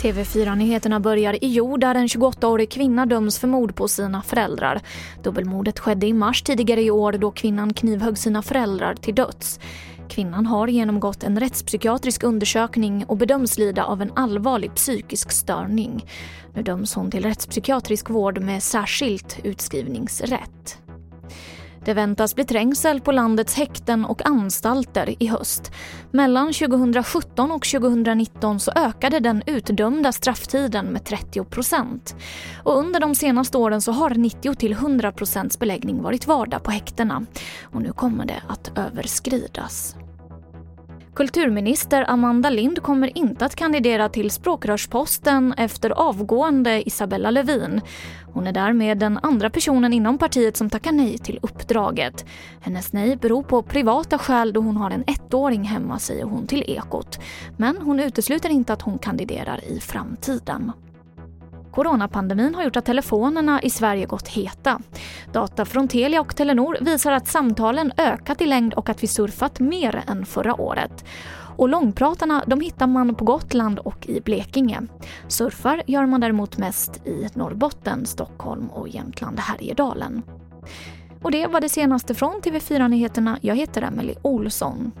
TV4-nyheterna börjar i jord där en 28-årig kvinna döms för mord på sina föräldrar. Dubbelmordet skedde i mars tidigare i år då kvinnan knivhögg sina föräldrar till döds. Kvinnan har genomgått en rättspsykiatrisk undersökning och bedöms lida av en allvarlig psykisk störning. Nu döms hon till rättspsykiatrisk vård med särskilt utskrivningsrätt. Det väntas bli trängsel på landets häkten och anstalter i höst. Mellan 2017 och 2019 så ökade den utdömda strafftiden med 30 procent. Och under de senaste åren så har 90 till 100 procents beläggning varit vardag på häktena. Och nu kommer det att överskridas. Kulturminister Amanda Lind kommer inte att kandidera till språkrörsposten efter avgående Isabella Lövin. Hon är därmed den andra personen inom partiet som tackar nej till uppdraget. Hennes nej beror på privata skäl då hon har en ettåring hemma, säger hon till Ekot. Men hon utesluter inte att hon kandiderar i framtiden. Coronapandemin har gjort att telefonerna i Sverige gått heta. Data från Telia och Telenor visar att samtalen ökat i längd och att vi surfat mer än förra året. Och långpratarna de hittar man på Gotland och i Blekinge. Surfar gör man däremot mest i Norrbotten, Stockholm och Jämtland Härjedalen. Och det var det senaste från TV4 Nyheterna. Jag heter Emily Olsson.